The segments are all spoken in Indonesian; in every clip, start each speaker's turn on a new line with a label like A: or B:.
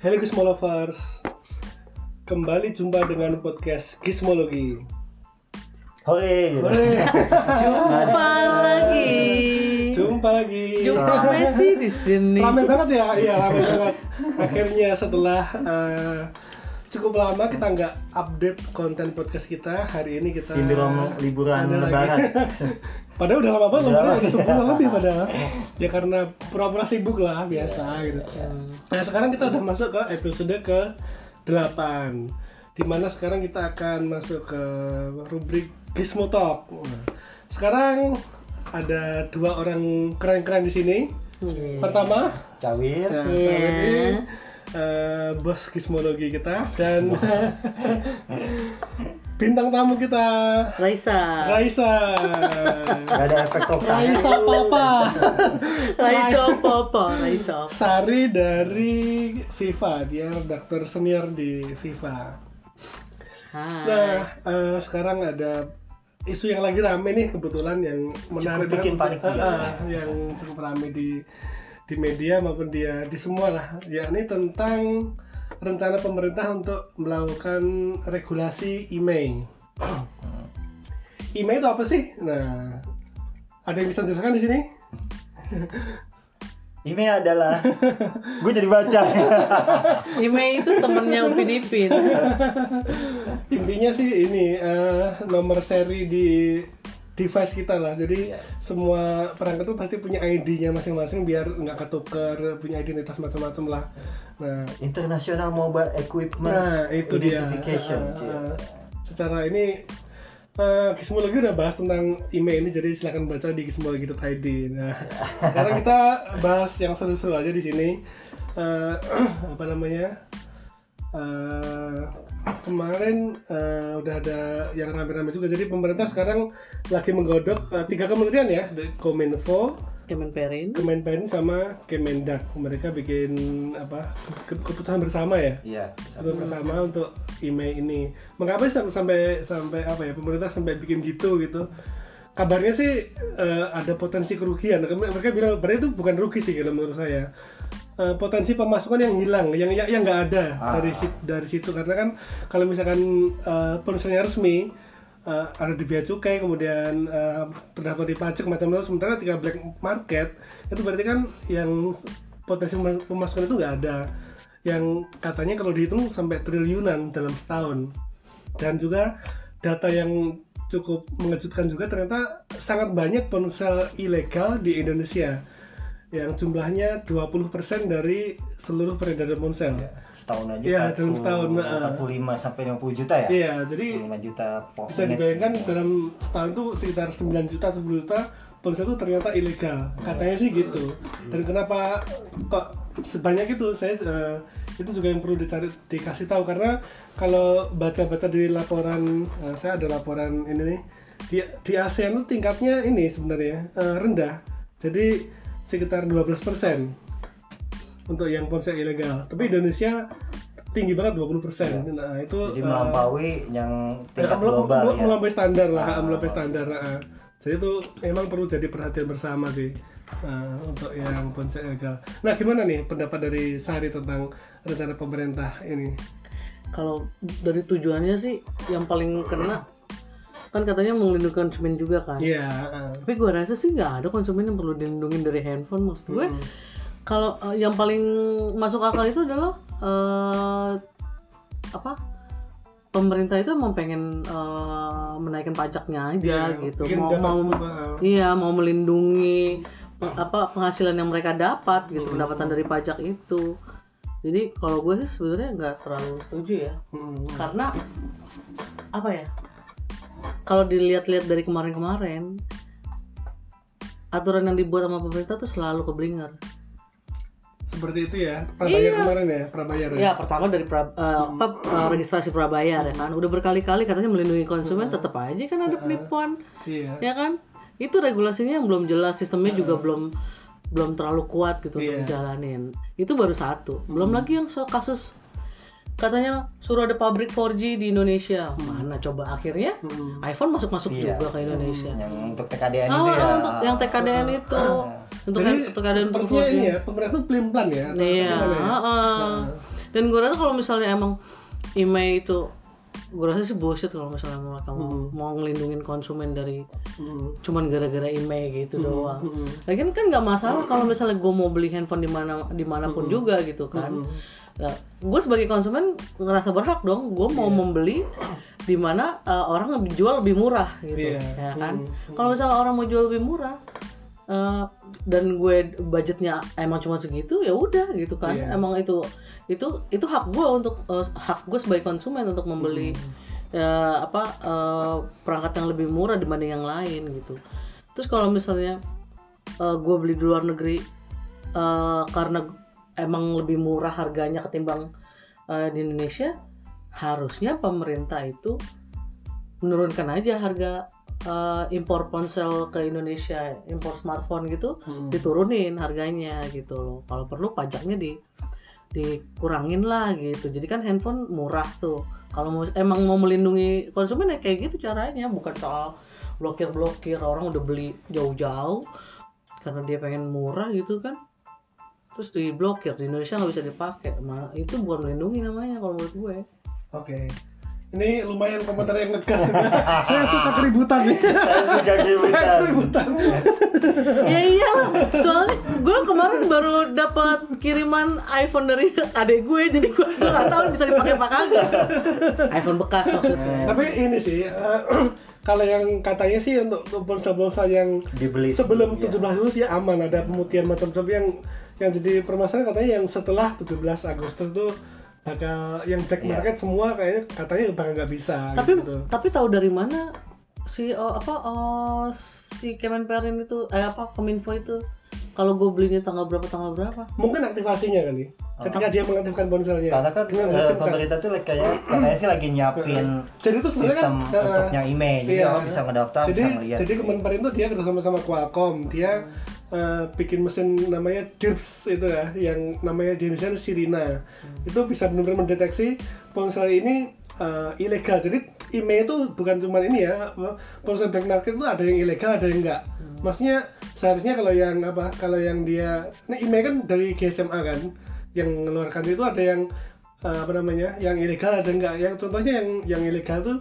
A: Halo Gizmolovers. Kembali jumpa dengan podcast Gizmologi.
B: Hore.
C: Jumpa lagi.
A: Jumpa lagi.
C: Jumpa. Messi di sini.
A: Rame banget ya, iya rame banget. Akhirnya setelah eh, cukup lama kita nggak update konten podcast kita. Hari ini kita
B: Sindrom liburan
A: ada lagi.
B: lebaran.
A: Padahal udah lama banget,
B: lama.
A: udah sebulan lebih padahal. Ya karena pura-pura sibuk lah, biasa gitu. Nah sekarang kita udah masuk ke episode ke 8 Di mana sekarang kita akan masuk ke rubrik Gizmo Talk. Nah, Sekarang ada dua orang keren-keren di sini. Pertama,
B: Cawir.
A: ya, sahabat ini eh, bos Gizmologi kita Dan bintang tamu kita
C: Raisa.
A: Raisa
B: Gak ada efek toprak.
A: Raisa Papa
C: Raisa apa Raisa.
A: Sari dari FIFA dia redaktor senior di FIFA
C: Hai.
A: nah eh, sekarang ada isu yang lagi rame nih kebetulan yang menarik
B: bikin
A: banget,
B: panik
A: eh, eh, yang cukup rame di di media maupun dia di semua lah yakni tentang rencana pemerintah untuk melakukan regulasi email email itu apa sih nah ada yang bisa dijelaskan di sini
B: Ini adalah gue jadi baca.
C: Ime itu temennya Upin Ipin.
A: intinya sih ini eh, nomor seri di device kita lah. Jadi semua perangkat tuh pasti punya ID-nya masing-masing biar nggak ketuker punya identitas macam-macam lah. Nah
B: International Mobile Equipment
A: nah itu dia. Eh, eh, secara ini uh, Gizmologi udah bahas tentang email ini jadi silahkan baca di gizmologi.id nah sekarang kita bahas yang seru-seru aja di sini. Eh, apa namanya Eh, kemarin eh, udah ada yang rame-rame juga. Jadi pemerintah sekarang lagi menggodok eh, tiga kementerian ya. Kominfo,
C: Kemenperin.
A: Kemenpen sama Kemendak. Mereka bikin apa ke- keputusan bersama ya?
B: Iya.
A: keputusan bersama untuk email ini. Mengapa sampai sampai apa ya pemerintah sampai bikin gitu gitu? Kabarnya sih eh, ada potensi kerugian. Mereka bilang berarti itu bukan rugi sih kalau menurut saya Eh, potensi pemasukan yang hilang yang yang yang nggak ada
B: Ah.
A: dari dari situ. Karena kan kalau misalkan eh, ponselnya resmi eh, ada di bea cukai kemudian eh, terdaftar di pajak macam itu sementara ketika black market itu berarti kan yang potensi pem- pemasukan itu nggak ada. Yang katanya kalau dihitung sampai triliunan dalam setahun. Dan juga data yang cukup mengejutkan juga ternyata sangat banyak ponsel ilegal di Indonesia yang jumlahnya 20% dari seluruh peredaran ponsel.
B: Setahun aja.
A: Iya, dalam setahun, heeh.
B: 45 sampai 50 juta ya?
A: Iya, jadi
B: 45 juta
A: bisa dibayangkan dalam setahun itu sekitar 9 juta atau 10 juta ponsel itu ternyata ilegal katanya sih gitu dan kenapa kok sebanyak itu saya eh, itu juga yang perlu dicari dikasih tahu karena kalau baca-baca di laporan eh, saya ada laporan ini nih di, di ASEAN itu tingkatnya ini sebenarnya eh, rendah jadi sekitar 12% untuk yang ponsel ilegal tapi Indonesia tinggi banget 20% nah itu
B: Jadi
A: eh,
B: melampaui yang tingkat
A: Ya, mel-
B: global
A: mel-
B: ya.
A: melampaui standar lah,
B: Ah,
A: melampaui standar. ah. Jadi itu memang perlu jadi perhatian bersama sih ah, untuk yang ponsel ilegal. Nah, gimana nih pendapat dari Sari tentang rencana pemerintah ini?
C: Kalau dari tujuannya sih yang paling kena kan katanya melindungi konsumen juga kan.
A: Iya. ah.
C: Tapi gue rasa sih nggak ada konsumen yang perlu dilindungi dari handphone maksud gue. Kalau eh, yang paling masuk akal itu adalah eh, apa? Pemerintah itu emang pengen eh, menaikkan pajaknya aja
A: Iya,
C: gitu. Mau mau iya mau melindungi apa penghasilan yang mereka dapat gitu pendapatan dari pajak itu. Jadi kalau gue sih sebenarnya nggak terlalu setuju ya
A: Hmm.
C: karena apa ya kalau dilihat-lihat dari kemarin-kemarin aturan yang dibuat sama pemerintah tuh selalu keblinger.
A: Seperti itu ya. Prabayar kemarin ya, prabayar ya.
C: ya pertama dari pra- eh, apa eh, registrasi prabayar ya kan. Udah berkali-kali katanya melindungi konsumen tetap aja kan ada penipuan
A: Iya.
C: ya kan? Itu regulasinya yang belum jelas sistemnya juga belum belum terlalu kuat gitu untuk
A: Iya.
C: dijalanin. Itu baru satu. Belum lagi yang kasus katanya suruh ada pabrik 4G di Indonesia mana coba akhirnya iPhone masuk masuk
B: Iya.
C: juga ke Indonesia
B: yang untuk TKDN
C: Ah,
B: itu ya.
C: untuk yang TKDN itu untuk
A: Jadi
C: yang TKDN untuk
A: sepertinya
C: 4G
A: ini ya, pemerintah tuh pelin-pelan ya. atau
C: iya
A: gimana ya?
C: heeh. dan gue rasa kalau misalnya emang email itu gue rasa sih bullshit kalau misalnya mereka mau, mau ngelindungin konsumen dari
A: Hmm.
C: cuman gara-gara email gitu doang. Lagian kan nggak masalah kalau misalnya gue mau beli handphone di mana di mana pun juga gitu kan. Nah, gue sebagai konsumen ngerasa berhak dong. Gue mau membeli di mana uh, orang lebih jual lebih murah gitu,
A: Iya.
C: ya kan. Kalau misalnya orang mau jual lebih murah uh, dan gue budgetnya emang cuma segitu ya udah gitu kan.
A: Iya.
C: Emang itu itu itu hak gue untuk uh, hak gue sebagai konsumen untuk membeli ya, apa uh, perangkat yang lebih murah dibanding yang lain gitu. Terus kalau misalnya uh, gue beli di luar negeri uh, karena emang lebih murah harganya ketimbang uh, di Indonesia, harusnya pemerintah itu menurunkan aja harga uh, impor ponsel ke Indonesia, impor smartphone gitu, diturunin harganya gitu loh. Kalau perlu pajaknya di dikurangin lah gitu. Jadi kan handphone murah tuh. Kalau mau emang mau melindungi konsumen ya kayak gitu caranya, bukan soal blokir-blokir orang udah beli jauh-jauh karena dia pengen murah gitu kan. Terus diblokir di Indonesia nggak bisa dipakai. Nah, itu bukan melindungi namanya kalau menurut gue.
A: Oke. Ini lumayan komentar yang ngegas. Saya suka keributan nih.
B: Saya
A: Saya
B: keributan.
A: keributan.
C: ya iyalah soalnya gue kemarin baru dapat kiriman iPhone dari adek gue jadi gue nggak tahu bisa dipakai apa kagak iPhone bekas maksudnya
A: Tapi ini sih eh, kalau yang katanya sih untuk ponsel-ponsel yang
B: Dibeli
A: sebelum 17 Agustus ya aman ada pemutihan macam-macam yang yang jadi permasalahan katanya yang setelah 17 Agustus tuh bakal yang black
B: Iya.
A: market semua kayaknya katanya bakal nggak bisa
C: tapi
A: gitu.
C: tapi tahu dari mana si oh, apa oh, si Kemenperin itu eh apa Kominfo itu kalau gue belinya tanggal berapa tanggal berapa?
A: Mungkin aktivasinya kali. Ketika dia mengaktifkan ponselnya
B: Karena kan eh,
A: card.
B: pemerintah tuh kayak katanya sih lagi nyiapin
A: jadi itu sebenarnya
B: sistem
A: kan eh,
B: untuk yang email. Jadi
A: iya.
B: orang bisa ngedaftar,
A: jadi
B: bisa ngeliat.
A: jadi Kemenperin tuh dia kerjasama sama Qualcomm. Dia eh, bikin mesin namanya DIRPS itu ya yang namanya di Indonesia itu Sirina itu bisa benar-benar mendeteksi ponsel ini eh, ilegal. Jadi email itu bukan cuma ini ya ponsel black market itu ada yang ilegal ada yang enggak maksudnya seharusnya kalau yang apa kalau yang dia ini email kan dari GSMA kan yang mengeluarkan itu ada yang eh, apa namanya yang ilegal ada enggak yang contohnya yang yang ilegal tuh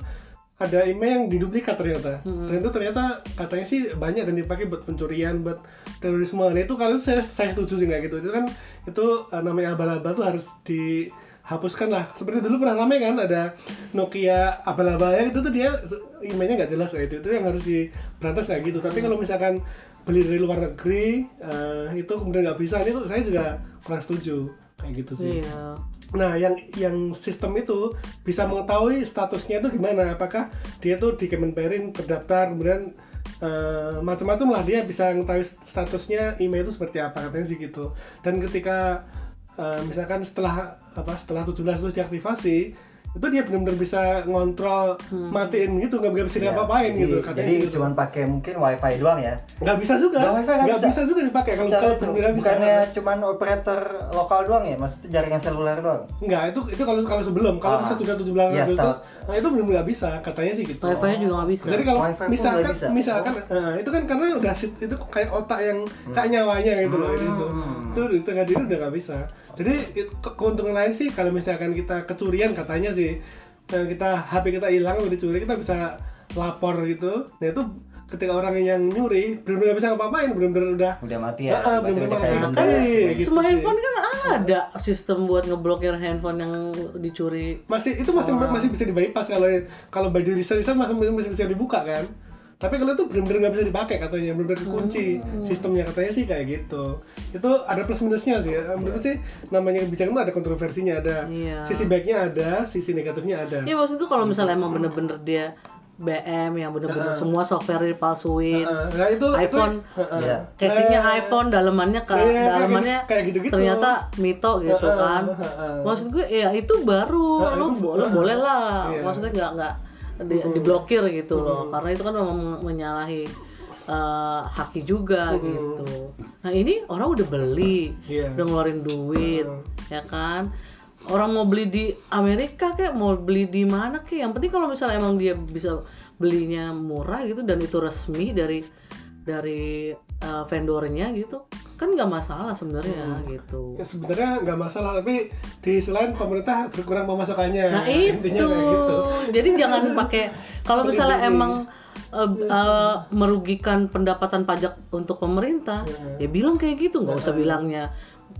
A: ada email yang diduplikat ternyata. Dan itu ternyata katanya sih banyak dan dipakai buat pencurian buat terorisme. Nah itu kalau itu saya saya setuju sih kayak gitu. Itu kan itu eh, namanya abal-abal tuh harus dihapuskan lah seperti dulu pernah ramai kan ada Nokia abal-abal ya itu tuh dia emailnya nggak jelas kayak itu itu yang harus diberantas kayak gitu. Tapi kalau misalkan beli dari luar negeri eh, itu kemudian nggak bisa. Itu saya juga kurang setuju kayak gitu sih.
C: Iya.
A: Nah, yang yang sistem itu bisa mengetahui statusnya itu gimana? Apakah dia tuh di Kemenperin terdaftar, kemudian eh, macam-macam lah dia bisa mengetahui statusnya email itu seperti apa katanya sih gitu. Dan ketika eh, misalkan setelah apa setelah 17 itu diaktifasi, itu dia benar-benar bisa ngontrol matiin gitu, nggak nggak bisa diapa-apain
B: Jadi-
A: gitu katanya
B: Jadi
A: gitu.
B: cuma pakai mungkin wifi doang ya.
A: nggak bisa juga,
B: Nggak, wifi nggak
A: nggak
B: bisa.
A: bisa. juga dipakai kalau kalau
B: itu,
A: benar bisa.
B: bukannya cuman operator lokal doang ya, maksudnya jaringan seluler doang.
A: Enggak, itu itu kalau kalau sebelum, kalau
B: Ah.
A: bisa sudah 17
B: Iya,
A: Agustus,
B: saat-
A: nah itu belum nggak bisa, katanya sih gitu.
C: wifi nya juga nggak bisa
A: Jadi kalau
B: Wifi
A: misalkan
B: nggak bisa.
A: misalkan eh, itu kan karena udah itu kayak otak yang kayak nyawanya gitu loh itu.
B: Hmm.
A: Itu itu nggak diri udah nggak bisa. Jadi itu, keuntungan lain sih kalau misalkan kita kecurian katanya sih eh, kita HP kita hilang udah dicuri kita bisa lapor gitu. Nah itu ketika orang yang nyuri benar-benar nggak bisa ngapa-ngapain benar-benar udah
B: Udah mati ya.
A: Ah, ah,
B: berarti
A: belum Kan
B: ya.
A: iya, gitu
C: semua
A: sih.
C: handphone kan ada sistem buat ngeblokir handphone yang dicuri
A: masih itu masih masih bisa di bypass kalau kalau by reset reset masih masih bisa dibuka kan tapi kalau itu benar-benar nggak bisa dipakai katanya benar-benar dikunci sistemnya katanya sih kayak gitu itu ada plus minusnya sih menurut sih namanya kebijakan itu ada kontroversinya ada
C: Iya.
A: sisi baiknya ada sisi negatifnya ada
C: Iya maksudku kalau misalnya emang bener-bener dia BM yang bener-bener semua software dipalsuin,
A: Heeh, nah itu
C: iPhone,
A: itu, heeh.
B: Iya.
C: casingnya iPhone, dalemannya ke
A: Iya, kayak
C: dalemannya
A: gitu- kayak gitu-gitu.
C: ternyata mito gitu
A: Heeh,
C: kan.
A: heeh.
C: Maksud gue ya itu baru,
A: Heeh,
C: lu,
A: itu bo-
C: lu
A: heeh.
C: boleh lah.
A: Iya.
C: Maksudnya nggak nggak di, diblokir gitu loh, karena itu kan memang menyalahi eh, haki juga gitu. Nah ini orang udah beli,
A: Iya.
C: udah ngeluarin duit, ya kan. Orang mau beli di Amerika kayak mau beli di mana kayak yang penting kalau misalnya emang dia bisa belinya murah gitu dan itu resmi dari dari eh, vendornya gitu kan nggak masalah sebenarnya
A: Hmm.
C: gitu.
A: Ya, sebenarnya nggak masalah tapi di selain pemerintah berkurang pemasukannya.
C: Nah itu.
A: Intinya kayak gitu.
C: Jadi jangan pakai kalau misalnya emang eh, eh, merugikan pendapatan pajak untuk pemerintah ya bilang kayak gitu. Nggak usah bilangnya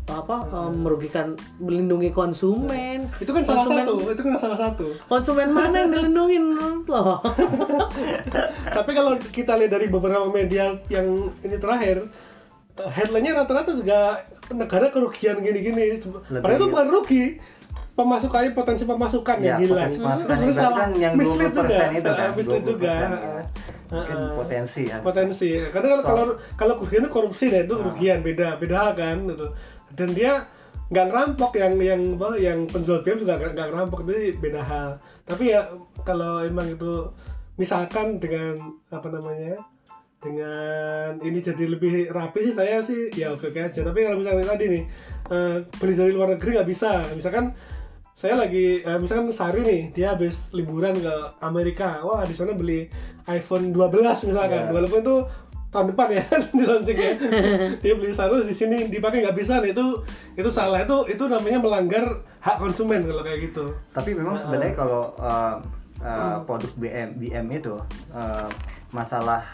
C: apa eh, merugikan melindungi konsumen.
A: Itu kan salah
C: Konsumen-
A: satu itu kan salah satu.
C: konsumen mana yang dilindungin loh
A: tapi kalau kita lihat dari beberapa media yang ini terakhir headline-nya rata-rata juga negara kerugian gini-gini. Padahal itu bukan rugi. Pemasukannya potensi pemasukan yang
B: Ya,
A: hilang.
B: potensi pemasukan
A: Terus
B: yang
A: salah
B: kan yang
A: mislead
B: 20%
A: juga.
B: itu kan,
A: Eh, mislead
B: 20%
A: juga.
B: ya. Mungkin
A: Heeh.
B: potensi ya.
A: potensi. Karena kalau kalau kalau kerugian itu korupsi deh itu
B: Ah.
A: kerugian beda beda hal kan gitu. Dan dia nggak ngerampok yang yang apa yang penjual game juga nggak nggak ngerampok itu beda hal. Tapi ya kalau emang itu misalkan dengan apa namanya dengan ini jadi lebih rapi sih saya sih ya oke oke aja. Tapi kalau misalnya tadi nih eh, beli dari luar negeri nggak bisa. Misalkan saya lagi eh, misalkan Sari nih dia habis liburan ke Amerika. Wah di sana beli iPhone 12 misalkan.
B: Ya.
A: walaupun itu tahun depan ya di launching ya. Dia beli satu di sini dipakai nggak bisa. Nih itu itu salah. Itu itu namanya melanggar hak konsumen kalau kayak gitu.
B: Tapi memang sebenarnya kalau uh, uh, produk BM BM itu uh, masalah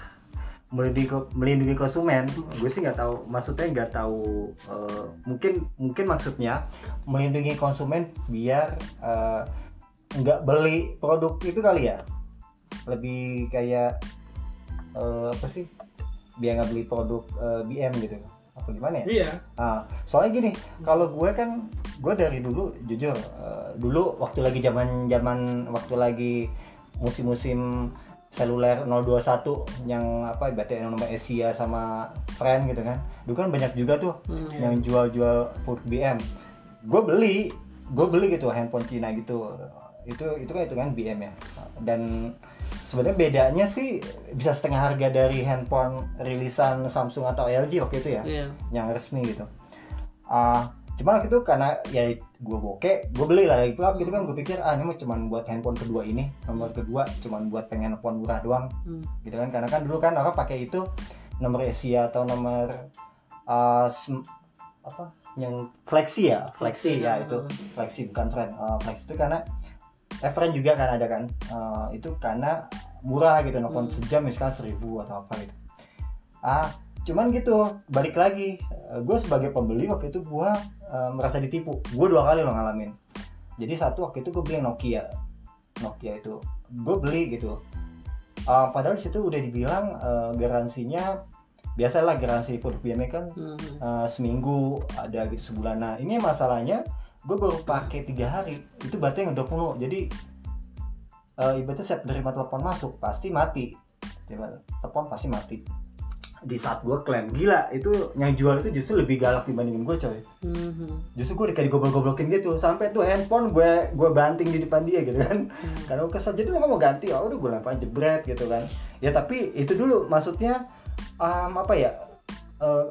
B: melindungi melindungi konsumen, gue sih nggak tahu. Maksudnya nggak tahu. uh, mungkin mungkin maksudnya melindungi konsumen biar uh, nggak beli produk itu kali ya. Lebih kayak uh, apa sih? Biar nggak beli produk uh, BM gitu. Apa gimana ya?
A: iya
B: Ah, soalnya gini, kalau gue kan gue dari dulu jujur eh, dulu waktu lagi zaman zaman waktu lagi musim-musim seluler 021 yang apa ibaratnya yang nomor Asia sama Friend gitu kan. Dulu kan banyak juga tuh
C: Hmm, iya.
B: yang jual-jual produk BM. Gue beli, gue beli gitu handphone Cina gitu. Itu itu kan itu kan BM ya. Dan sebenarnya bedanya sih bisa setengah harga dari handphone rilisan Samsung atau LG waktu itu ya
C: Iya.
B: yang resmi gitu. Ah, cuma waktu itu karena ya gue bokeh, gue beli lah. Itu gitu kan gue pikir ah ini mah cuman buat handphone kedua ini, nomor kedua cuman buat pengen handphone murah doang.
C: Hmm.
B: gitu kan karena kan dulu kan orang pakai itu nomor Asia atau nomor sem- apa yang flexi ya, flexi ya itu. Flexi bukan friend, Ah, flexi itu karena eh friend juga kan ada kan. Ah, itu karena murah gitu nelfon
C: Hmm.
B: sejam misalkan seribu atau apa gitu. Ah cuman gitu balik lagi gue sebagai pembeli waktu itu gue merasa ditipu. Gue dua kali lo ngalamin. Jadi satu waktu itu gue beli Nokia. Nokia itu gue beli gitu. Ah, padahal di situ udah dibilang eh, garansinya biasalah garansi produk BME kan
C: Hmm.
B: eh, seminggu ada gitu sebulan. Nah ini masalahnya gue baru pakai tiga hari itu baterai yang 20 jadi eh, ibaratnya saya terima telepon masuk pasti mati. Telepon pasti mati di saat gue klaim gila itu yang jual itu justru lebih galak dibandingin gue coy.
C: Hmm.
B: justru gue kayak digobel-goblokin gitu. Sampai tuh handphone gue gue banting di depan dia gitu kan. Karena gue kesel. Jadi lo mau ganti ya udah gue lempar jebret gitu kan. Ya tapi itu dulu maksudnya um, apa ya eh,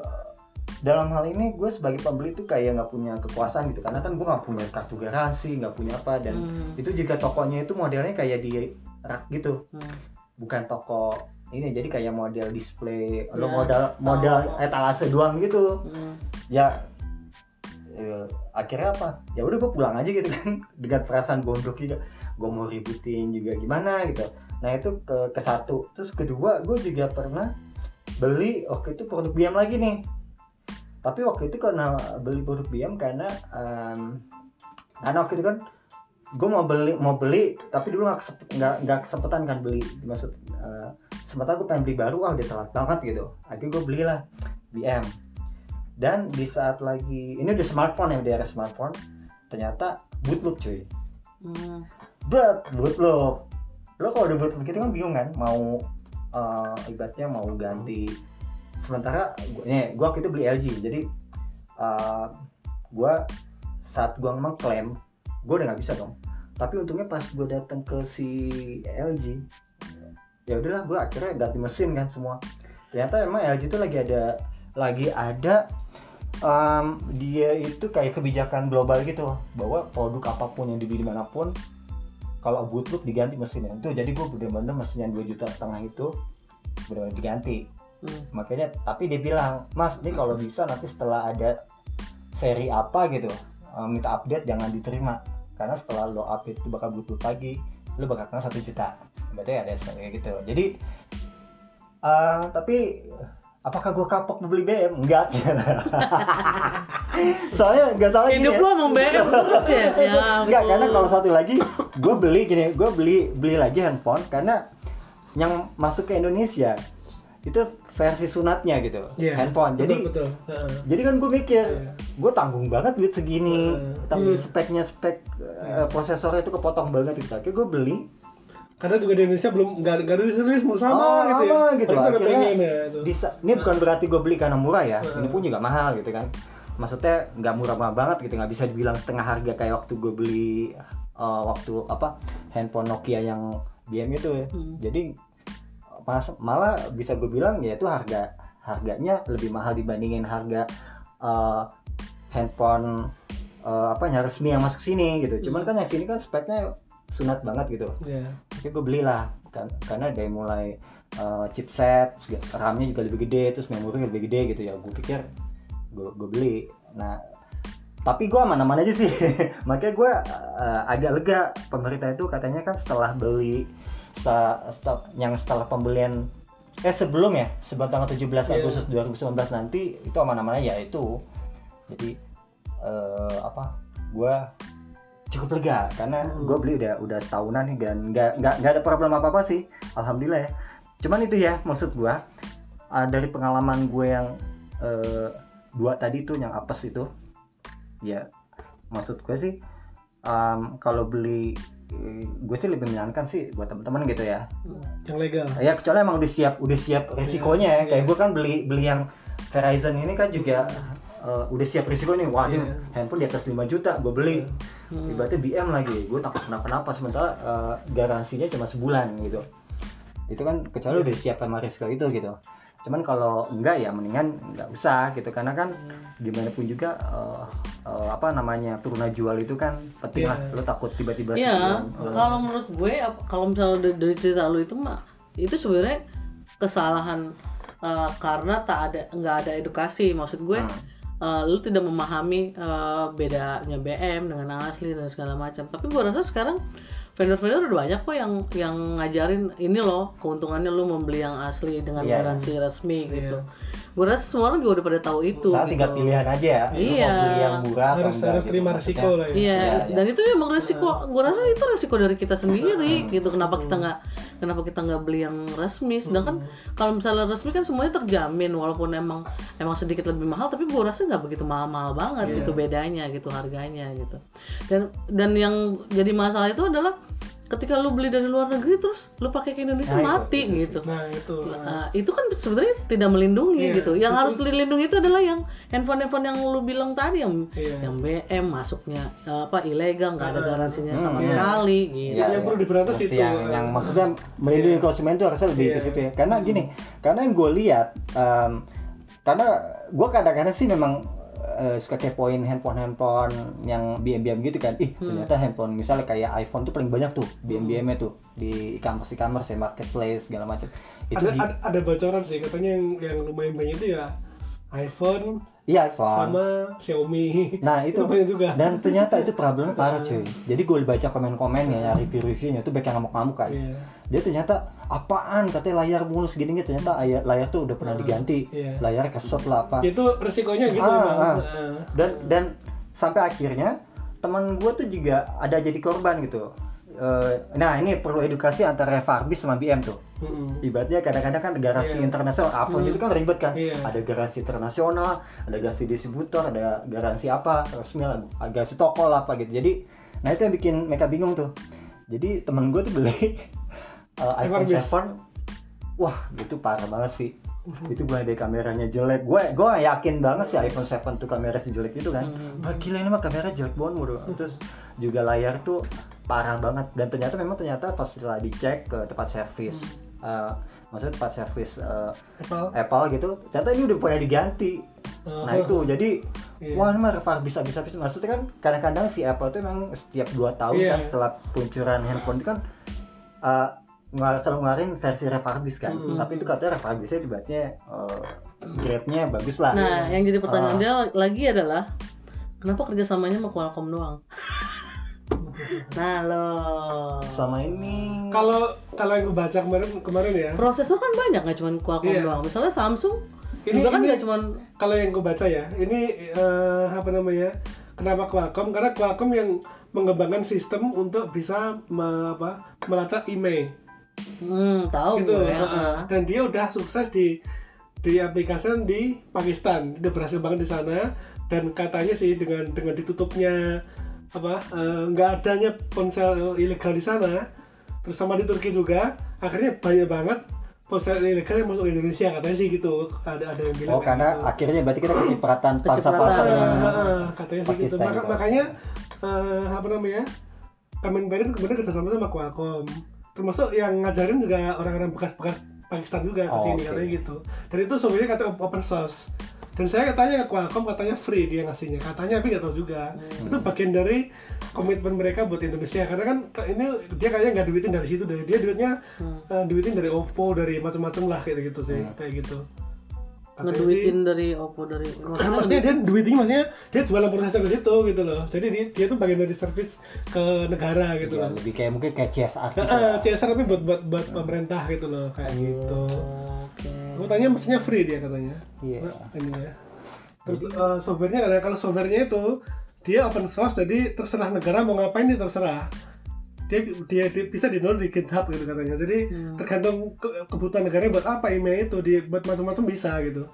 B: dalam hal ini gue sebagai pembeli tuh kayak nggak punya kekuasaan gitu. Karena kan gue nggak punya kartu garansi nggak punya apa. Dan
C: Hmm.
B: itu juga tokonya itu modelnya kayak di rak gitu.
C: Hmm.
B: bukan toko ini jadi kayak model display lo
C: Ya.
B: modal modal
C: Oh.
B: etalase doang gitu
C: Hmm.
B: ya eh, akhirnya apa ya udah gue pulang aja gitu kan dengan perasaan gondok juga gue mau ributin juga gimana gitu nah itu ke ke satu terus kedua gue juga pernah beli waktu itu produk biam lagi nih tapi waktu itu karena beli produk biam karena em, karena waktu itu kan gue mau beli mau beli tapi dulu nggak kesep- nggak nggak kesempatan kan beli. Maksud eh, sementara gue pengen beli baru wah udah telat banget gitu. Akhirnya gue belilah BM dan di saat lagi ini udah smartphone ya udah era smartphone ternyata bootloop cuy.
C: Hmm.
B: but bootloop. Lo kalau udah bootloop gitu kan bingung kan mau eh, ibaratnya mau ganti. Sementara gue nih gue waktu itu beli LG jadi eh, gue saat gue mengklaim gue udah nggak bisa dong. Tapi untungnya pas gue datang ke si LG ya udahlah gue akhirnya ganti mesin kan semua. Ternyata emang LG itu lagi ada lagi ada em, dia itu kayak kebijakan global gitu bahwa produk apa pun yang dibeli di mana pun kalau bootloop diganti mesinnya. Itu jadi gue bener-bener mesin yang 2 juta setengah itu bener diganti.
C: Hmm.
B: makanya tapi dia bilang mas ini kalau bisa nanti setelah ada seri apa gitu eh, minta update jangan diterima. Karena setelah lo update itu bakal butuh lagi lo bakal kena satu juta. Berarti ada kayak gitu. Jadi eh, tapi apakah gue kapok mau beli BM enggak. Soalnya nggak salah gini
C: Hidup
B: ya.
C: lu emang BM terus ya? Ya
B: Enggak, karena kalau satu lagi gue beli gini, gue beli beli lagi handphone karena yang masuk ke Indonesia itu versi sunatnya gitu,
A: Iya.
B: handphone. Jadi
A: betul, betul. Heeh.
B: jadi kan gue mikir,
A: Iya.
B: gue tanggung banget duit segini,
A: Heeh.
B: tapi
C: Hmm.
B: speknya spek eh, prosesornya itu kepotong banget gitu. Akhirnya gue beli,
A: karena juga di Indonesia belum nggak ada rilis mau sama
B: oh,
A: gitu ya.
B: gitu. Akhirnya
A: ya, itu.
B: disa- ini bukan berarti gue beli karena murah ya, ini pun juga mahal gitu kan. Maksudnya nggak murah-murah banget gitu, nggak bisa dibilang setengah harga kayak waktu gue beli eh, waktu apa handphone Nokia yang BM itu ya.
C: Hmm.
B: Jadi mas, malah bisa gue bilang ya itu harga harganya lebih mahal dibandingin harga eh, handphone eh, apa yang resmi yang masuk sini gitu. Cuman kan yang sini kan speknya sunat banget gitu.
A: Iya.
B: Tapi gue belilah kan karena dari mulai uh, chipset, RAM-nya juga lebih gede, terus memori lebih gede gitu ya. Gue pikir gue gue beli. Nah tapi gue aman-aman aja sih. Makanya gue uh, agak lega pemerintah itu katanya kan setelah beli sa- setel- yang setelah pembelian eh sebelum ya sebelum tanggal 17
A: Iya.
B: Agustus 2019 nanti itu aman-aman aja itu. Jadi eh, apa? Gue cukup lega karena
A: Hmm.
B: gue beli udah udah setahunan nih dan nggak nggak nggak ada problem apa apa sih alhamdulillah ya cuman itu ya maksud gue uh, dari pengalaman gue yang eh, dua tadi tuh yang apes itu ya maksud gue sih um, kalau beli gue sih lebih menyarankan sih buat teman-teman gitu ya.
A: Yang legal.
B: Ya kecuali emang udah siap udah siap resikonya ya.
A: Iya,
B: kayak
A: iya.
B: gue kan beli beli yang Verizon ini kan juga uh, udah siap risiko nih. Waduh
A: Iya.
B: handphone di atas 5 juta gue beli.
C: Hmm.
B: ibaratnya BM lagi. Gue takut kenapa-napa sementara uh, garansinya cuma sebulan gitu. Itu kan kecuali udah siap sama risiko itu gitu cuman kalau enggak ya mendingan nggak usah gitu karena kan gimana pun juga uh, uh, apa namanya turuna jual itu kan penting
A: Iya.
B: lah lo takut tiba-tiba
C: Iya,
B: sebulan, uh,
C: kalau menurut gue, kalau misalnya dari, dari cerita lu itu mah, itu sebenarnya kesalahan uh, karena tak ada nggak ada edukasi. Maksud gue,
B: Hmm.
C: uh, lu tidak memahami uh, bedanya BM dengan asli dan segala macam. Tapi gue rasa sekarang vendor-vendor udah banyak kok yang yang ngajarin ini loh keuntungannya lu membeli yang asli dengan
B: Iya.
C: garansi resmi gitu. Gue rasa semua orang juga udah pada tahu itu.
B: saat
C: gitu.
B: tinggal pilihan aja ya lu
C: Iya.
B: mau beli yang murah atau
A: harus
B: enggak
A: harus
B: gitu.
A: terima
B: Maksudnya,
A: risiko lah ya
C: Iya,
B: Iya, iya.
C: dan itu memang resiko. Gue rasa itu resiko dari kita sendiri, gitu. Kenapa kita nggak, kenapa kita nggak beli yang resmi? Sedangkan kalau misalnya resmi kan semuanya terjamin, walaupun emang emang sedikit lebih mahal, tapi gue rasa nggak begitu mahal-mahal banget
A: Iya.
C: gitu bedanya, gitu harganya, gitu. Dan dan yang jadi masalah itu adalah ketika lu beli dari luar negeri terus lu pakai ke Indonesia
B: Nah, itu-
C: mati
B: itu
C: gitu.
A: nah itu
C: Nah, itu kan sebenarnya tidak melindungi
A: Iya,
C: gitu. Yang harus dilindungi itu adalah yang handphone-handphone yang lu bilang tadi yang
A: Iya.
C: yang BM masuknya eh, apa ilegal nggak ada garansinya sama
B: iya.
C: sekali gitu.
B: Iya,
A: Yang
B: iya.
A: perlu diberantas
B: Mesti
A: itu.
B: yang, yang maksudnya melindungi konsumen itu harusnya lebih ke
A: Iya.
B: situ ya karena gini karena yang gue lihat em, karena gue kadang-kadang sih memang eh, suka kepoin handphone-handphone yang BM-BM gitu kan ih
A: Hmm.
B: ternyata handphone misalnya kayak iPhone tuh paling banyak tuh BM-BM-nya tuh di e-commerce e-commerce ya marketplace segala macam itu
A: ada, ada ada bocoran sih katanya yang yang lumayan banyak itu ya iPhone
B: iya iPhone
A: sama Xiaomi
B: Nah itu
A: banyak juga
B: dan ternyata itu problemnya parah cuy. Jadi gue baca komen-komennya ya review-reviewnya tuh banyak yang ngamuk-ngamuk kan.
A: Iya.
B: Dia ternyata apaan katanya layar mulus gini gitu ternyata layar, layar tuh udah pernah diganti.
A: Iya.
B: Layar keset lah apa.
A: itu resikonya gitu
B: Ah, ah.
A: Heeh.
B: Dan dan sampai akhirnya teman gue tuh juga ada jadi korban gitu. Eh, nah ini perlu edukasi antara Farbis sama BM tuh.
A: Mm-mm.
B: Ibaratnya kadang-kadang kan garansi
A: Iya.
B: internasional, iPhone itu kan ribet kan.
A: Iya.
B: Ada garansi internasional, ada garansi distributor, ada garansi apa resmi lah, garansi toko lah apa gitu. Jadi, nah itu yang bikin mereka bingung tuh. Jadi temen gue tuh beli uh, iPhone
A: Everbase.
B: 7 wah itu parah banget sih itu mulai dari kameranya jelek gue gue yakin banget sih iPhone 7 tuh kamera sejelek itu kan wah gila ini mah kamera jelek banget mulu terus juga layar tuh parah banget dan ternyata memang ternyata pas setelah dicek ke tempat servis eh, maksudnya tempat servis eh,
A: Apple
B: Apple gitu ternyata ini udah pernah diganti
A: Oh.
B: nah itu jadi
A: Iya.
B: wah ini mah Reva bisa bisa bisa maksudnya kan kadang-kadang si Apple tuh memang setiap dua tahun
A: Iya.
B: kan setelah peluncuran handphone itu kan uh, ngeluar- selalu ngeluarin versi refurbish kan
A: Hmm.
B: tapi itu katanya refurbishnya ibaratnya uh, grade-nya bagus lah
C: Nah, yang jadi pertanyaan
B: Ah.
C: dia lagi adalah kenapa kerjasamanya sama Qualcomm doang? Nah lo
B: sama ini
A: Kalau kalau yang gue baca kemarin kemarin ya,
C: prosesor kan banyak nggak cuma Qualcomm
A: Iya.
C: doang. Misalnya Samsung
A: Ini-
C: juga kan nggak cuma
A: kalau yang gue baca ya, ini eh, apa namanya? Kenapa Qualcomm? Karena Qualcomm yang mengembangkan sistem untuk bisa me- apa, melacak email
C: hmm, tahu
A: gitu.
C: gue.
A: Heeh. Dan dia udah sukses di diaplikasikan di Pakistan. Dia berhasil banget di sana dan katanya sih dengan dengan ditutupnya apa eh, nggak adanya ponsel ilegal di sana, terus sama di Turki juga, akhirnya banyak banget ponsel ilegal yang masuk ke Indonesia katanya sih gitu. Ada ada yang bilang
B: oh karena
A: gitu.
B: akhirnya berarti kita kecipratan pangsa pasar yang
A: katanya sih gitu. Maka- makanya eh, apa namanya? Kemenperin kemudian kerjasama sama Qualcomm. Termasuk yang ngajarin juga orang-orang bekas-bekas Pakistan juga ke
B: Oh,
A: sini
B: oke.
A: katanya gitu. Dan itu sebenarnya kata open source. Dan saya katanya ke Qualcomm katanya free dia ngasihnya. Katanya tapi nggak tahu juga.
B: Hmm.
A: Itu bagian dari komitmen mereka buat Indonesia. Karena kan ini dia kayaknya nggak duitin dari situ dari dia duitnya
C: Hmm.
A: eh, duitin dari Oppo dari macam-macam lah kayak gitu sih
B: Hmm.
A: kayak gitu. Katanya sih-
C: ngeduitin dari Oppo dari
A: maksudnya dia duitnya maksudnya dia jualan prosesor ke situ gitu loh jadi dia, dia tuh bagian dari servis ke negara gitu
B: ya,
A: loh
B: lebih kayak mungkin kayak CSR gitu.
A: Heeh, CSR tapi buat buat buat pemerintah gitu loh kayak gitu
C: Oke.
A: aku tanya mesinnya free dia katanya.
B: Iya.
A: Nah, ini ya. Terus eh, softwarenya ada. Kalau softwarenya itu dia open source jadi terserah negara mau ngapain dia terserah. Dia dia, dia bisa di download di GitHub gitu katanya. Jadi tergantung ke- kebutuhan negaranya buat apa email itu di buat macam-macam bisa gitu.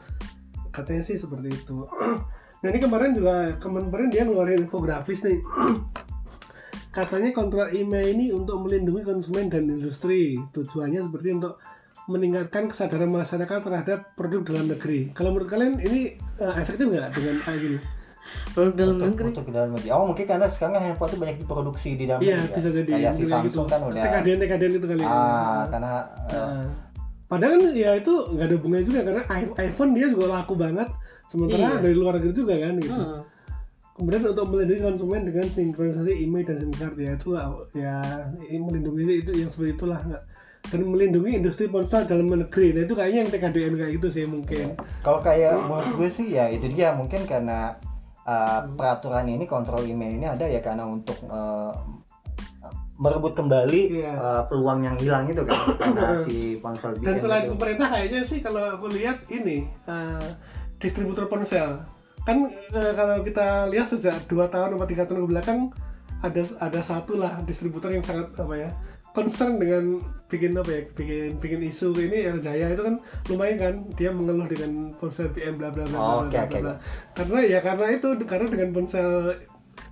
A: Katanya sih seperti itu. Nah ini kemarin juga kemarin dia ngeluarin infografis nih. Katanya kontrak email ini untuk melindungi konsumen dan industri. Tujuannya seperti untuk meningkatkan kesadaran masyarakat terhadap produk dalam negeri kalau menurut kalian ini eh, efektif nggak dengan kayak gini
C: Produk dalam
B: Untuk,
C: negeri.
B: untuk dalam negeri. Oh mungkin karena sekarang handphone tuh banyak diproduksi di dalam
A: iya
B: negeri. ya.
A: bisa jadi
B: Kayak si Samsung kan udah.
A: TKDN TKDN itu kali ya.
B: Ah karena eh,
A: Nah, padahal kan ya itu nggak ada hubungannya juga karena iPhone dia juga laku banget sementara
C: Iya.
A: dari luar negeri juga kan gitu
C: Hmm.
A: kemudian untuk melindungi konsumen dengan sinkronisasi email dan SIM card ya itu ya ini melindungi itu yang seperti itulah nggak dan melindungi industri ponsel dalam negeri. Nah itu kayaknya yang TKDN kayak gitu sih mungkin.
B: Kalau kayak menurut gue sih ya itu dia. Mungkin karena uh, peraturan ini kontrol email ini ada ya karena untuk uh, merebut kembali
A: Iya.
B: uh, peluang yang hilang itu kan. Karena si ponsel
A: dan selain
B: itu.
A: pemerintah kayaknya sih kalau aku lihat ini eh, distributor ponsel. Kan eh, kalau kita lihat sejak dua tahun atau tiga tahun ke belakang ada ada satu lah distributor yang sangat apa ya concern dengan bikin apa ya bikin bikin isu ini yang Jaya itu kan lumayan kan dia mengeluh dengan ponsel BM bla bla bla bla,
B: Oh,
A: bla, bla, bla. karena ya karena itu karena dengan ponsel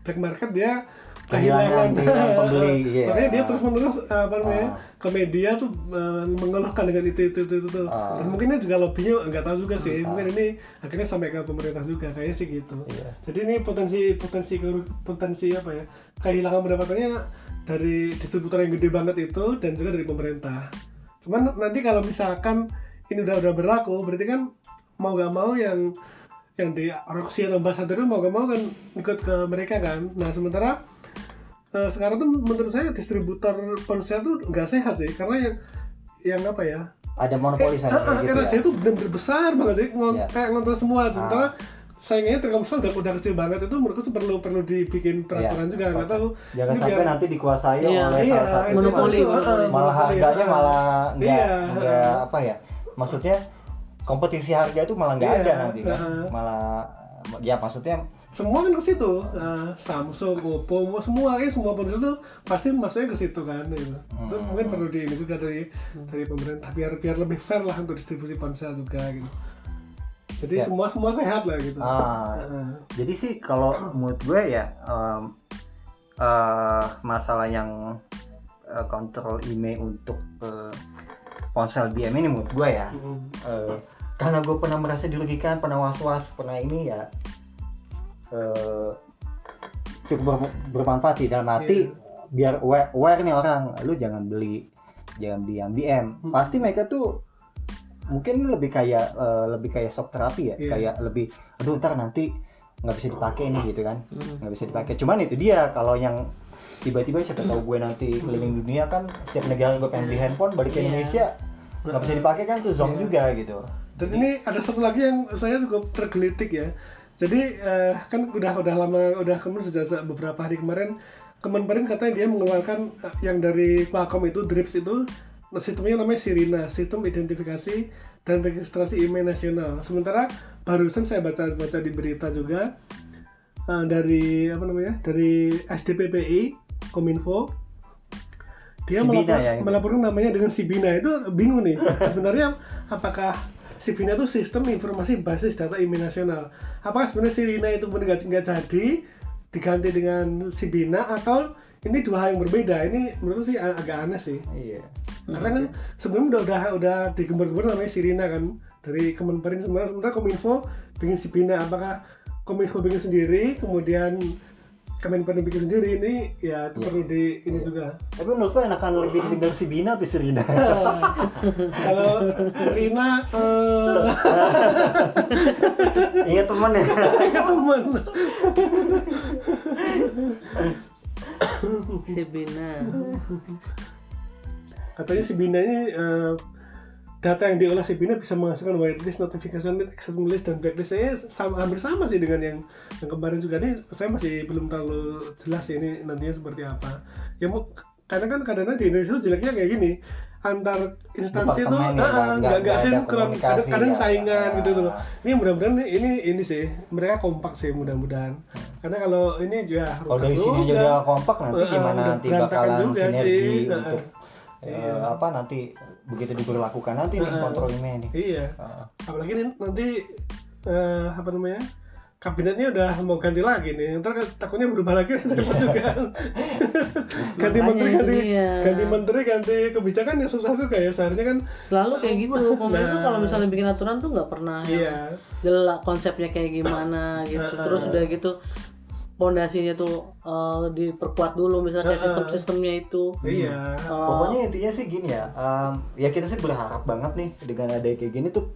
A: black market dia
B: Kehilangan- kehilangan pembeli, iya.
A: makanya dia terus menerus apa namanya
B: Ah.
A: ke media tuh eh, mengeluhkan dengan itu itu itu itu, itu.
B: Ah.
A: dan mungkin ini juga lobbynya nggak tahu juga sih mungkin ini akhirnya sampai ke pemerintah juga kayaknya sih gitu
B: Iya.
A: jadi ini potensi potensi potensi apa ya kehilangan pendapatannya dari distributor yang gede banget itu dan juga dari pemerintah. Cuman nanti kalau misalkan ini udah udah berlaku berarti kan mau gak mau yang yang di Roxy atau Ambassador itu mau gak mau kan ikut ke mereka kan. Nah sementara eh, sekarang tuh menurut saya distributor ponsel tuh nggak sehat sih karena yang yang apa ya?
B: Ada monopoli
A: eh,
B: sana
A: ah, ah,
B: gitu
A: RRC
B: ya.
A: itu benar-benar besar banget sih ngon-
B: Iya.
A: kayak ngontrol semua. Sementara saingannya Telkomsel udah udah kecil banget itu menurutku sih perlu perlu dibikin peraturan
B: Iya.
A: juga nggak tahu
B: jangan
A: Ini
B: sampai
A: biar-
B: nanti dikuasai
C: Iya,
B: oleh
A: iya,
B: salah satu
A: itu
C: monopoli,
A: itu,
C: monopoli.
A: ah, ah,
B: malah harganya
A: ah.
B: malah nggak
A: Iya,
B: nggak apa ya maksudnya kompetisi harga itu malah nggak
A: Iya,
B: ada nanti kan
A: ah.
B: malah ya maksudnya
A: semua kan ke situ Eh, Samsung, Oppo, semua kayak semua ponsel tuh pasti masuknya ke situ kan gitu. itu
B: Hmm.
A: mungkin perlu di ini juga dari dari pemerintah biar biar lebih fair lah untuk distribusi ponsel juga gitu jadi
B: Ya.
A: semua semua sehat lah gitu
B: ah,
A: Heeh.
B: jadi sih kalau menurut gue ya em, eh, masalah yang eh, kontrol email untuk eh, ponsel BM ini menurut gue ya
A: Mm.
B: eh, karena gue pernah merasa dirugikan pernah was was pernah ini ya eh, cukup ber- bermanfaat sih dalam arti biar aware, aware nih orang lu jangan beli jangan beli yang BM
A: Hmm.
B: pasti mereka tuh mungkin lebih kayak eh, lebih kayak shock terapi ya.
A: Iya.
B: kayak lebih aduh ntar nanti nggak bisa dipakai nih gitu kan. Nggak bisa dipakai. Cuman itu dia kalau yang tiba-tiba siapa tahu gue nanti keliling dunia kan setiap negara gue pengen beli handphone balik ke
C: Iya.
B: Indonesia nggak bisa dipakai kan tuh zonk juga gitu.
A: Dan ini ada satu lagi yang saya cukup tergelitik ya. Jadi eh, kan udah udah lama udah kemudian sejak beberapa hari kemarin Kemenperin katanya dia mengeluarkan eh, yang dari Qualcomm itu Drips itu sistemnya namanya Sirina, sistem identifikasi dan registrasi email nasional. Sementara barusan saya baca-baca di berita juga eh, dari apa namanya dari SDPPI Kominfo. Dia
B: Sibina
A: melapor-
B: ya,
A: melaporkan namanya dengan Sibina itu bingung nih sebenarnya apakah Sibina itu sistem informasi basis data email nasional? Apakah sebenarnya Sirina itu nggak jadi diganti dengan Sibina atau ini dua hal yang berbeda. Ini menurut sih ag- agak aneh sih.
B: Iya.
A: Karena kan sebelumnya udah udah udah digembar-gembar namanya Sirina kan. Dari Kemenperin sebenarnya sementara Kominfo bikin Sibina apakah Kominfo bikin sendiri kemudian Kemenperin bikin sendiri ini ya itu perlu di ini juga.
B: Tapi menurut lo enakan lebih tinggal si Bina apa si Rina?
A: Kalau Rina eh
B: iya temen ya?
A: Ke teman
C: si Bina.
A: Katanya si Bina ini eh, data yang diolah si Bina bisa menghasilkan whitelist, notification list, access list dan blacklist saya sama, hampir sama sih dengan yang yang kemarin juga nih saya masih belum terlalu jelas sih ini nantinya seperti apa ya mau karena kan kadang-kadang di Indonesia jeleknya kayak gini antar instansi itu
B: ya,
A: ah,
B: nggak-
A: nggak
B: nggak
A: sinkron kadang, kadang
B: ya.
A: saingan gitu tuh
B: Ah.
A: ini mudah-mudahan ini ini sih mereka kompak sih mudah-mudahan karena kalau ini juga
B: kalau dari sini
A: juga.
B: kompak nanti
A: Eh,
B: gimana nanti bakalan
A: juga
B: sinergi
A: sih.
B: untuk
A: Iya.
B: eh, apa nanti begitu diberlakukan nanti nih
A: Heeh.
B: kontrol email nih
A: Iya.
B: Heeh.
A: Apalagi nih, nanti eh, apa namanya? Kabinetnya udah mau ganti lagi nih. Ntar kan takutnya berubah lagi repot juga. ganti menteri, ganti
C: dia.
A: ganti menteri, ganti kebijakan ya susah juga ya. Seharusnya kan
C: selalu kayak gitu pemerintah tuh
A: Nah.
C: kalau misalnya bikin aturan tuh nggak pernah
A: iya.
C: jelas konsepnya kayak gimana gitu terus udah gitu pondasinya tuh eh, diperkuat dulu misalnya kayak sistem-sistemnya itu
A: Iya.
C: Eh,
B: Pokoknya intinya sih gini ya, em, ya kita sih berharap banget nih dengan ada kayak gini tuh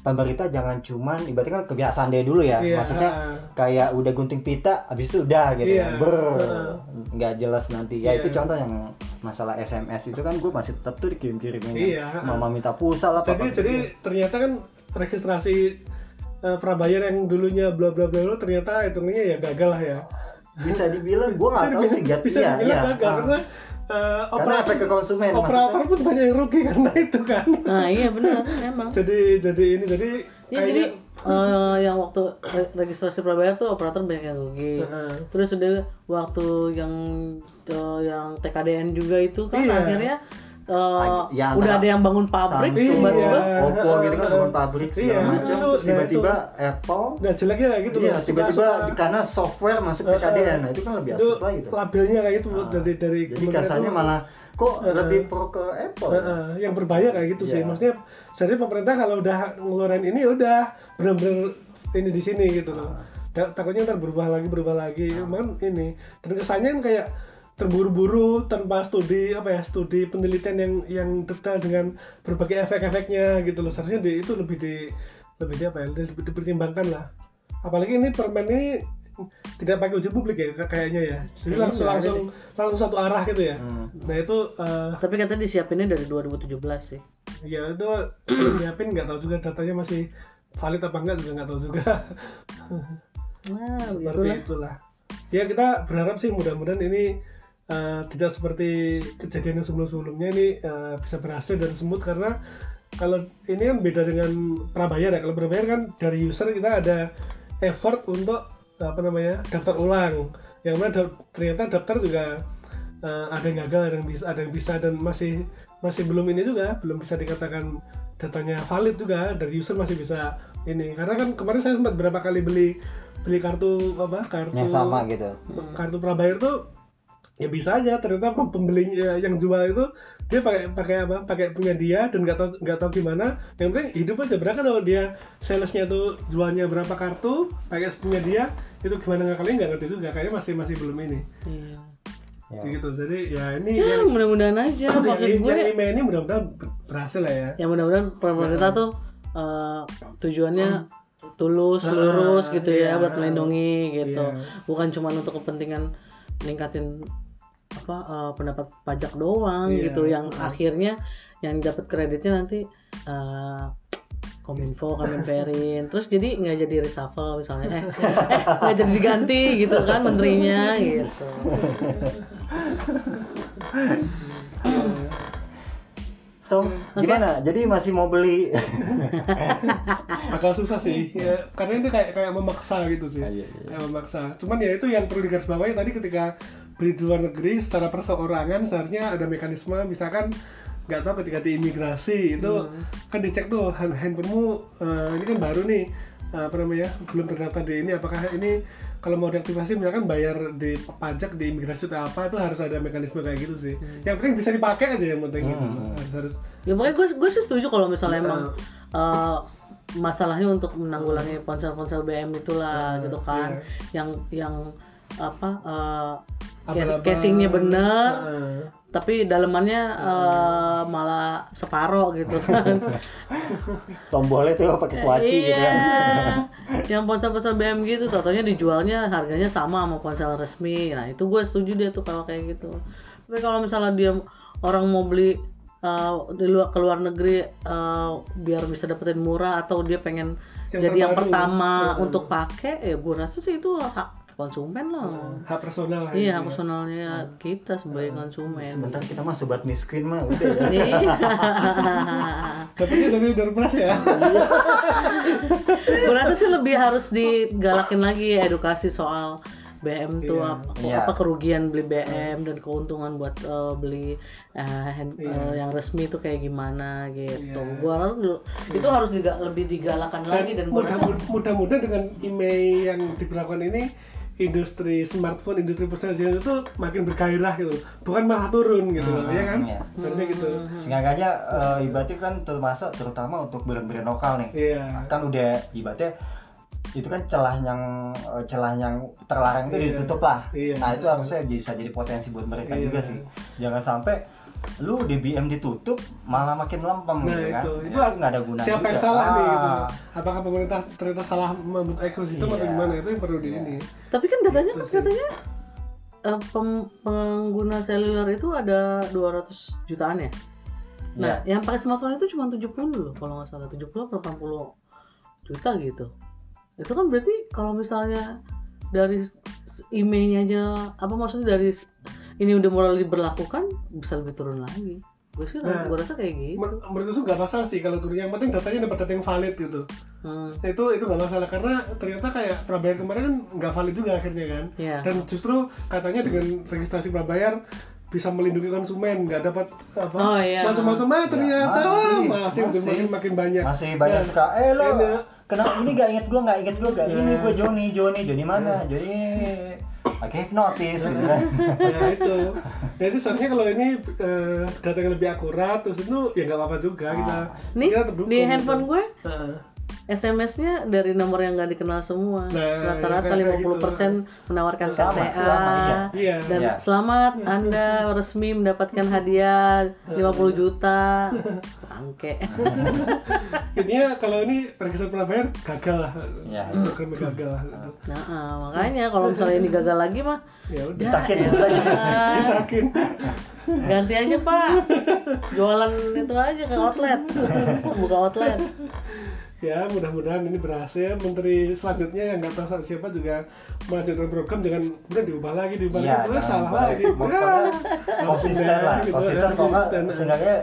B: pemerintah jangan cuman ibaratnya kan kebiasaan dia dulu ya,
A: Iya.
B: maksudnya kayak udah gunting pita, abis itu udah gitu
A: Iya.
B: kan, ber nggak jelas nanti. Ya
A: Iya.
B: itu contoh yang masalah SMS itu kan gue masih tetap tuh dikirim-kirimin,
A: Iya.
B: mama minta pulsa lah,
A: Jadi jadi ternyata kan registrasi eh, prabayar yang dulunya bla bla bla bla, ternyata hitungnya ya gagal lah ya.
B: bisa dibilang gue nggak tahu sih nggak
A: bisa
B: iya,
A: dibilang
B: iya.
A: gagal
B: Ah.
A: karena eh,
B: karena
A: operator
B: efek ke konsumen
A: operator pun banyak yang rugi karena itu kan.
C: nah iya benar emang
A: jadi jadi ini jadi
C: Ya, jadi eh, yang waktu re- registrasi prabayar tuh operator banyak yang rugi.
A: Heeh.
C: Terus udah waktu yang eh, yang TKDN juga itu kan
A: Iya.
C: akhirnya eh,
B: Ya,
C: udah ada yang bangun pabrik
B: Samsung,
C: tiba-tiba
A: Iya.
B: Oppo gitu kan bangun pabrik segala
A: Iya,
B: macam, terus
A: nah,
B: tiba-tiba
A: itu-
B: Apple
A: Nah jeleknya kayak gitu
B: Iya, tiba-tiba karena software masuk
A: Heeh.
B: TKDN, nah itu kan lebih
A: itu
B: absurd lagi tuh.
A: labelnya kayak gitu
B: Ah.
A: dari dari
B: Jadi kasarnya malah kok
A: Heeh.
B: lebih pro ke Apple. ya?
A: Heeh, yang berbahaya kayak gitu sih.
B: Iya.
A: Maksudnya jadi pemerintah kalau udah ngeluarin ini udah bener-bener ini di sini gitu loh. Ta- takutnya ntar berubah lagi berubah lagi. Cuman ini dan kesannya kan kayak terburu-buru tanpa studi apa ya studi penelitian yang yang detail dengan berbagai efek-efeknya gitu loh seharusnya di, itu lebih di lebih di apa ya lebih dipertimbangkan lah apalagi ini permen ini tidak pakai uji publik ya kayaknya ya jadi
C: Kayaknya
A: langsung
C: ada
A: langsung langsung satu arah gitu ya
B: Hmm.
A: nah itu eh,
C: tapi katanya disiapinnya dari 2017 sih.
A: ya itu nyiapin nggak tahu juga datanya masih valid apa enggak juga nggak tahu juga
C: Nah,
A: seperti
C: begitulah.
A: itulah ya kita berharap sih mudah-mudahan ini eh, tidak seperti kejadian yang sebelum-sebelumnya ini eh, bisa berhasil dan smooth karena kalau ini kan beda dengan prabayar ya. Kalau prabayar kan dari user kita ada effort untuk apa namanya daftar ulang. Yang mana ternyata daftar juga eh, ada yang gagal ada yang bisa ada yang bisa dan masih masih belum ini juga belum bisa dikatakan datanya valid juga. Dari user masih bisa ini. Karena kan kemarin saya sempat berapa kali beli beli kartu apa kartu
B: Yang sama gitu.
A: kartu prabayar tuh ya bisa aja ternyata pem- pembelinya yang jual itu dia pakai pakai apa pakai punya dia dan nggak tahu nggak tahu gimana yang penting hidup aja berapa kalau dia salesnya tuh jualnya berapa kartu pakai punya dia itu gimana nggak kalian nggak ngerti juga kayaknya masih masih belum ini
C: Iya.
B: Ya.
A: gitu jadi ya ini
C: Ya,
A: yang
C: mudah-mudahan aja maksud
A: yang,
C: gue
A: yang email ini mudah-mudahan ber- berhasil lah ya
C: ya mudah-mudahan pemerintah tuh eh, tujuannya tulus
A: Ah,
C: lurus gitu
A: iya.
C: ya buat melindungi gitu
A: Iya.
C: bukan cuma untuk kepentingan meningkatin apa eh, pendapat pajak doang
A: Iya.
C: gitu yang akhirnya yang dapat kreditnya nanti eh, kominfo kemenperin terus jadi nggak jadi reshuffle misalnya eh eh, nggak jadi diganti gitu kan menterinya gitu
B: So, gimana? Jadi masih mau beli?
A: agak susah sih ya, karena itu kayak kayak memaksa gitu sih
B: Ah, iya, iya.
A: kayak memaksa cuman ya itu yang perlu digarisbawahi tadi ketika beli di luar negeri secara perseorangan seharusnya ada mekanisme misalkan nggak tahu ketika di imigrasi itu kan dicek tuh hand- handphonemu eh, ini kan baru nih eh, apa namanya belum terdaftar di ini apakah ini kalau mau diaktifasi misalkan bayar di pajak di imigrasi atau apa itu harus ada mekanisme kayak gitu sih. Yang penting bisa dipakai aja yang penting gitu. Harus harus.
C: Ya pokoknya gue gue sih setuju kalau misalnya emang eh, masalahnya untuk menanggulangi ponsel-ponsel BM itulah gitu kan. yang yang apa eh, casingnya bener
A: eh,
C: tapi dalemannya eh, malah separoh gitu kan
B: Tombolnya tuh pakai kuaci gitu
C: iya
B: kan.
C: yang ponsel-ponsel BM gitu totonya dijualnya harganya sama sama ponsel resmi nah itu gue setuju dia tuh kalau kayak gitu tapi kalau misalnya dia orang mau beli uh, di luar ke luar negeri uh, biar bisa dapetin murah atau dia pengen
A: Yang
C: jadi yang
A: terbaru.
C: pertama
A: Hmm.
C: untuk pakai ya gue rasa sih itu hak konsumen lah
A: hak personal lah
C: iya
A: ya.
C: personalnya kita sebagai konsumen
B: Sebentar kita mah sobat miskin mah udah ya.
C: Iya.
A: dapetnya dari Dorpras ya
C: gue rasa sih lebih harus digalakin lagi edukasi soal BM tuh
A: Iya.
C: apa,
B: Iya.
C: apa kerugian beli BM dan keuntungan buat eh, beli eh, hand- eh, yang resmi itu kayak gimana gitu.
A: Iya.
C: Gua rasa dulu- itu harus diga- lebih digalakan lagi dan gua
A: mudah mudah-mudahan dengan email yang diberlakukan ini industri smartphone, industri persenjataan itu makin bergairah gitu, bukan malah turun gitu, loh, ya kan?
B: iya.
A: Seharusnya gitu.
B: Sengaja uh, ibaratnya kan termasuk terutama untuk brand-brand lokal nih.
A: Iya.
B: Kan udah ibaratnya itu kan celah yang eh, celah yang terlarang itu
A: Iya.
B: ditutup lah.
A: Iya.
B: Nah itu harusnya bisa jadi potensi buat mereka
A: Iya.
B: juga sih. Jangan sampai lu di BM ditutup malah makin lempeng
A: Nah
B: gitu kan.
A: itu,
B: Ya,
A: itu
B: nggak ada gunanya.
A: siapa yang
B: juga.
A: salah nih gitu?
B: Ah.
A: Apakah pemerintah ternyata salah membentuk ekosistem atau
B: Iya.
A: gimana? Itu yang perlu di ini.
C: tapi kan datanya
A: Gitu
C: kan katanya eh, pem- pengguna seluler itu ada 200 jutaan ya. Nah,
B: Iya.
C: yang pakai smartphone itu cuma 70 loh kalau nggak salah 70 atau 80 juta gitu. Itu kan berarti kalau misalnya dari emailnya aja apa maksudnya dari ini udah mulai diberlakukan bisa lebih turun lagi. Gue sih
A: Nah.
C: gue rasa kayak gitu.
A: Menur- Menurut gue nggak masalah sih kalau turun. Yang penting datanya dapat data yang valid gitu.
C: Hmm.
A: Nah, itu itu nggak masalah karena ternyata kayak prabayar kemarin kan nggak valid juga akhirnya kan.
C: Iya.
A: Dan justru katanya dengan registrasi prabayar bisa melindungi konsumen nggak dapat apa
C: Oh, iya.
A: macam-macam ah ternyata
B: Ya, masih,
A: masih, masih,
B: masih.
A: makin banyak
B: Masih banyak
A: Ya.
B: suka eh lo
A: Ini.
B: kenapa ini gak inget gua gak inget gua gak ini
A: Ya.
B: gua Joni Joni Joni mana Joni pakai hipnotis gitu kan.
A: nah itu nah itu seharusnya kalau ini eh, data yang lebih akurat terus itu ya nggak apa-apa juga kita
C: Nih
A: kita
C: di
A: gitu.
C: handphone gue
A: Heeh.
C: SMS-nya dari nomor yang nggak dikenal semua.
A: Nah,
C: Rata-rata
A: kayak
C: 50% menawarkan KTA.
B: sama, iya.
A: Iya.
C: Dan
B: Iya.
C: selamat Anda resmi mendapatkan hadiah 50 juta. Bangke.
A: intinya kalau ini registrasi prabayar gagal lah
B: Ya.
A: programnya gagal lah.
C: Nah, ah, makanya kalau misalnya ini gagal lagi mah
A: ya udah
C: ya
A: ditakin
C: ganti aja Pak. Jualan itu aja ke outlet. Buka outlet.
A: Ya. Mudah-mudahan ini berhasil. Menteri selanjutnya yang nggak tahu siapa juga melanjutkan program jangan kemudian diubah lagi diubah
B: Iya,
A: lagi. Wah,
B: jangan
A: salah lagi. Ya,
B: konsisten lah,
A: gitu,
B: konsisten.
A: ya,
B: kok nggak seenggaknya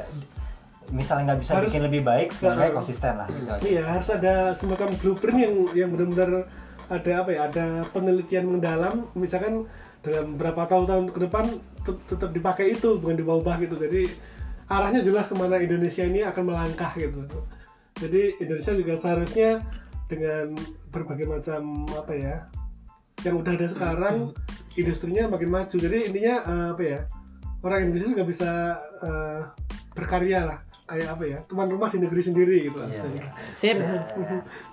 B: misalnya nggak bisa
A: Harus-
B: bikin lebih baik, seenggaknya konsisten lah. Gitu aja.
A: Iya harus ada semacam blueprint yang yang benar-benar ada apa ya ada penelitian mendalam. Misalkan dalam berapa tahun-tahun ke depan tet- tetap dipakai itu bukan diubah-ubah gitu. Jadi arahnya jelas ke mana Indonesia ini akan melangkah gitu jadi Indonesia juga seharusnya dengan berbagai macam apa ya yang udah ada sekarang industrinya makin maju jadi intinya eh, apa ya orang Indonesia juga bisa eh, berkarya lah kayak apa ya tuan rumah di negeri sendiri gitu asik.
C: Sip.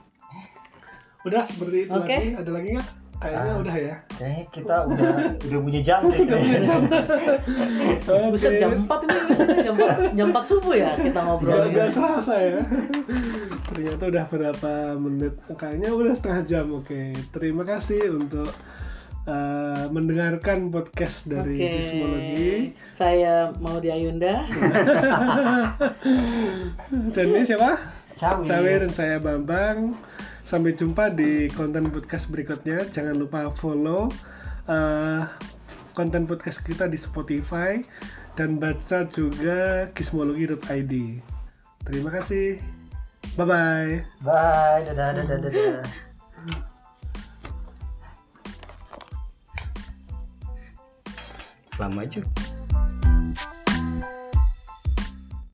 A: Udah seperti itu
C: Oke.
A: lagi. Ada lagi nggak? Kayaknya
B: Ah.
A: udah ya.
B: Kayaknya kita udah udah punya jam deh. kayaknya.
C: Buset jam 4 ini jam 4, jam 4 subuh ya kita ngobrol.
A: Gak, gak serasa ya. Ternyata udah berapa menit? Kayaknya udah setengah jam. Oke. Terima kasih untuk eh, mendengarkan podcast dari. Gizmologi.
C: Saya mau di Ayunda.
A: Dan ini siapa?
B: Cawi.
A: Cawe dan saya Bambang. Sampai jumpa di konten podcast berikutnya. Jangan lupa follow eh, konten podcast kita di Spotify dan baca juga gizmologi.id. Terima kasih. Bye bye.
B: Bye, dadah, dadah, dadah. Lama juga.